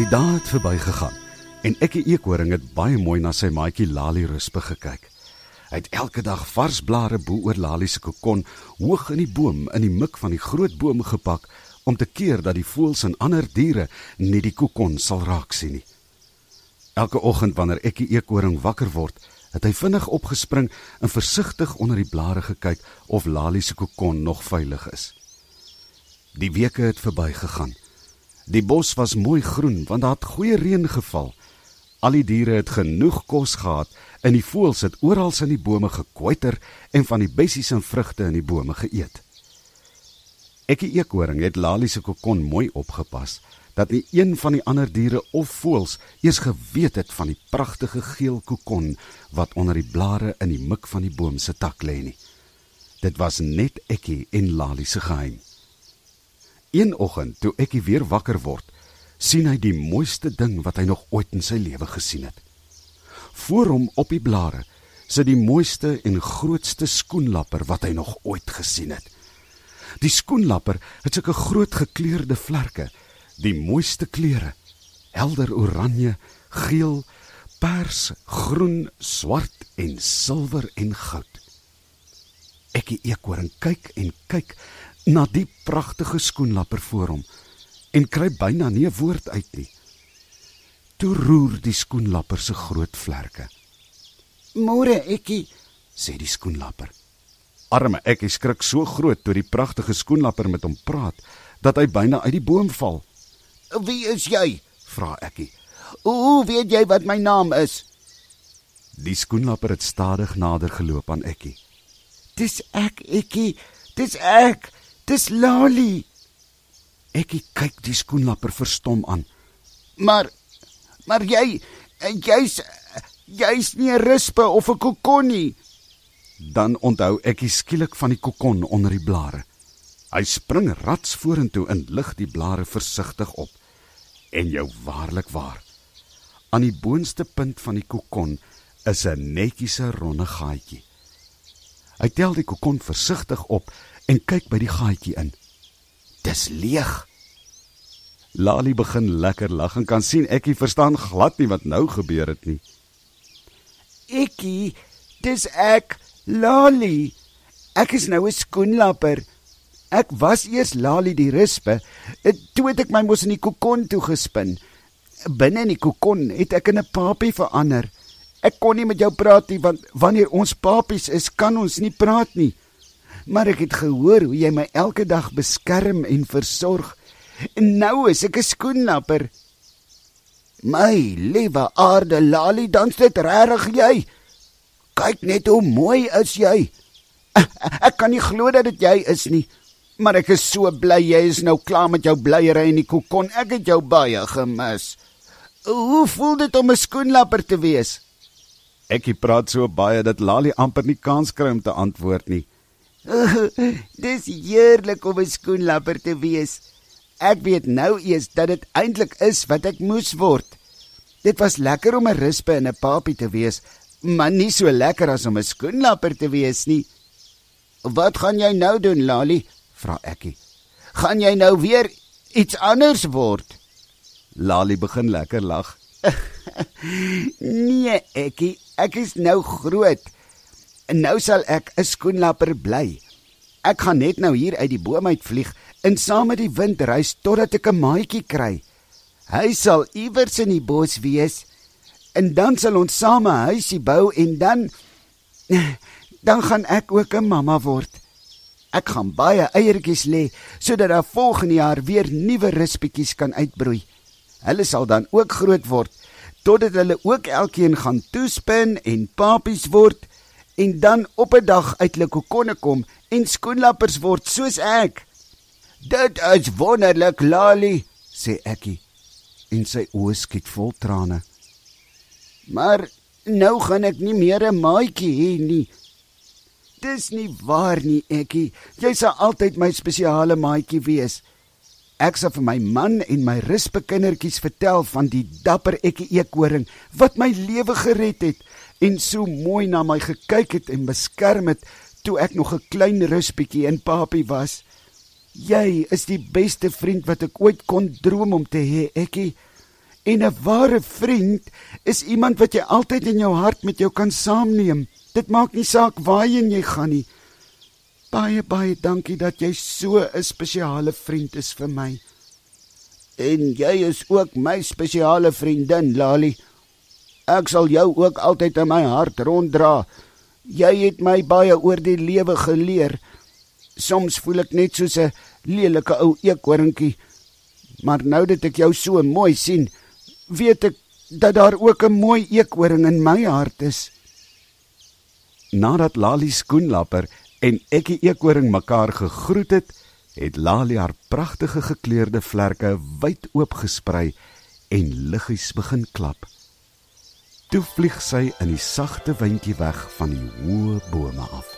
Die dae het verbygegaan en Ekkie Eekhoring het baie mooi na sy maatjie Lali Ruspe gekyk. Hy het elke dag vars blare bo oor Lali se kokon hoog in die boom in die mik van die groot boom gepak om te keer dat die voëls en ander diere nie die kokon sal raak sien nie. Elke oggend wanneer Ekkie Eekhoring wakker word, het hy vinnig opgespring en versigtig onder die blare gekyk of Lali se kokon nog veilig is. Die weke het verbygegaan. Die bos was mooi groen want daar het goeie reën geval. Al die diere het genoeg kos gehad en die voëls het oral in die bome gekwyter en van die bessies en vrugte in die bome geëet. Ekkie eekhoring het Lali se kokon mooi opgepas dat nie een van die ander diere of voëls eers geweet het van die pragtige geel kokon wat onder die blare in die mik van die boom se tak lê nie. Dit was net Ekkie en Lali se geheim. Een oggend toe Ekkie weer wakker word, sien hy die mooiste ding wat hy nog ooit in sy lewe gesien het. Voor hom op die blare sit die mooiste en grootste skoenlapper wat hy nog ooit gesien het. Die skoenlapper het sulke groot gekleurde vlerke, die mooiste kleure: helder oranje, geel, pers, groen, swart en silwer en goud. Ekkie eekhoring kyk en kyk na die pragtige skoenlapper voor hom en kry byna nie 'n woord uit nie. Toe roer die skoenlapper se groot vlerke. "Môre, ekkie," sê die skoenlapper. Arme ekkie skrik so groot toe die pragtige skoenlapper met hom praat dat hy byna uit die boom val. "Wie is jy?" vra ekkie. "Hoe weet jy wat my naam is?" Die skoenlapper het stadig nader geloop aan ekkie. "Dis ek, ekkie. Dis ek." Dis Lali. Ek kyk die skoenlapper verstom aan. Maar maar jy jy's jy's nie 'n rispe of 'n kokon nie. Dan onthou ek skielik van die kokon onder die blare. Hy spring rats vorentoe en lig die blare versigtig op. En jou waarlik waar. Aan die boonste punt van die kokon is 'n netjiese ronde gaatjie. Hy tel die kokon versigtig op en kyk by die gaatjie in. Dis leeg. Lali begin lekker lag en kan sien ekkie verstaan glad nie wat nou gebeur het nie. Ekkie, dis ek, Lali. Ek is nou 'n skoenlapper. Ek was eers Lali die rispe. Toe het ek my mos in die kokon toe gespin. Binne in die kokon het ek in 'n papie verander. Ek kon nie met jou praat nie want wanneer ons papies is, kan ons nie praat nie maar ek het gehoor hoe jy my elke dag beskerm en versorg. En nou is ek 'n skoenlapper. My liewe aarde Lali, dan's dit regtig jy? Kyk net hoe mooi is jy. Ek kan nie glo dat dit jy is nie. Maar ek is so bly jy is nou klaar met jou blyery in die kokon. Ek het jou baie gemis. Hoe voel dit om 'n skoenlapper te wees? Ekie praat so baie dat Lali amper nie kans kry om te antwoord nie. Dis heerlik om 'n skoenlapper te wees. Ek weet nou eers dat dit eintlik is wat ek moes word. Dit was lekker om 'n rispe en 'n papie te wees, maar nie so lekker as om 'n skoenlapper te wees nie. Wat gaan jy nou doen, Lali? vra Ekkie. Gaan jy nou weer iets anders word? Lali begin lekker lag. nee, Ekkie, ek is nou groot. En nou sal ek 'n skoenlapper bly. Ek gaan net nou hier uit die boom uitvlieg en saam met die wind reis totdat ek 'n maatjie kry. Hy sal iewers in die bos wees en dan sal ons saam 'n huisie bou en dan dan gaan ek ook 'n mamma word. Ek gaan baie eiertjies lê sodat daar volgende jaar weer nuwe ruspietjies kan uitbroei. Hulle sal dan ook groot word totdat hulle ook elkeen gaan toespin en papies word en dan op 'n dag uit hulle kokonne kom en skoenlappers word soos ek. Dit is wonderlik, Lali, sê Ekkie. En sy oë skiet vol trane. Maar nou gaan ek nie meer 'n maatjie hê nie. Dis nie waar nie, Ekkie. Jy sal altyd my spesiale maatjie wees. Ek sal vir my man en my rusbekindertjies vertel van die dapper Ekkie eekoring wat my lewe gered het en so mooi na my gekyk het en beskerm het toe ek nog 'n klein rusbietjie in papie was. Jy is die beste vriend wat ek ooit kon droom om te hê, Ekkie. En 'n ware vriend is iemand wat jy altyd in jou hart met jou kan saamneem. Dit maak nie saak waarheen jy gaan nie. Baie baie dankie dat jy so 'n spesiale vriend is vir my. En jy is ook my spesiale vriendin, Lali. Ek sal jou ook altyd in my hart ronddra. Jy het my baie oor die lewe geleer. Soms voel ek net soos 'n lelike ou eekhoringkie. Maar nou dat ek jou so mooi sien, weet ek dat daar ook 'n mooi eekhoring in my hart is. Nadat Lali skoenlapper en Ekkie eekhoring mekaar gegroet het, het Lali haar pragtige gekleurde vlerke wyd oop gesprei en liggies begin klap. Toe vlieg sy in die sagte windjie weg van die hoë bome af.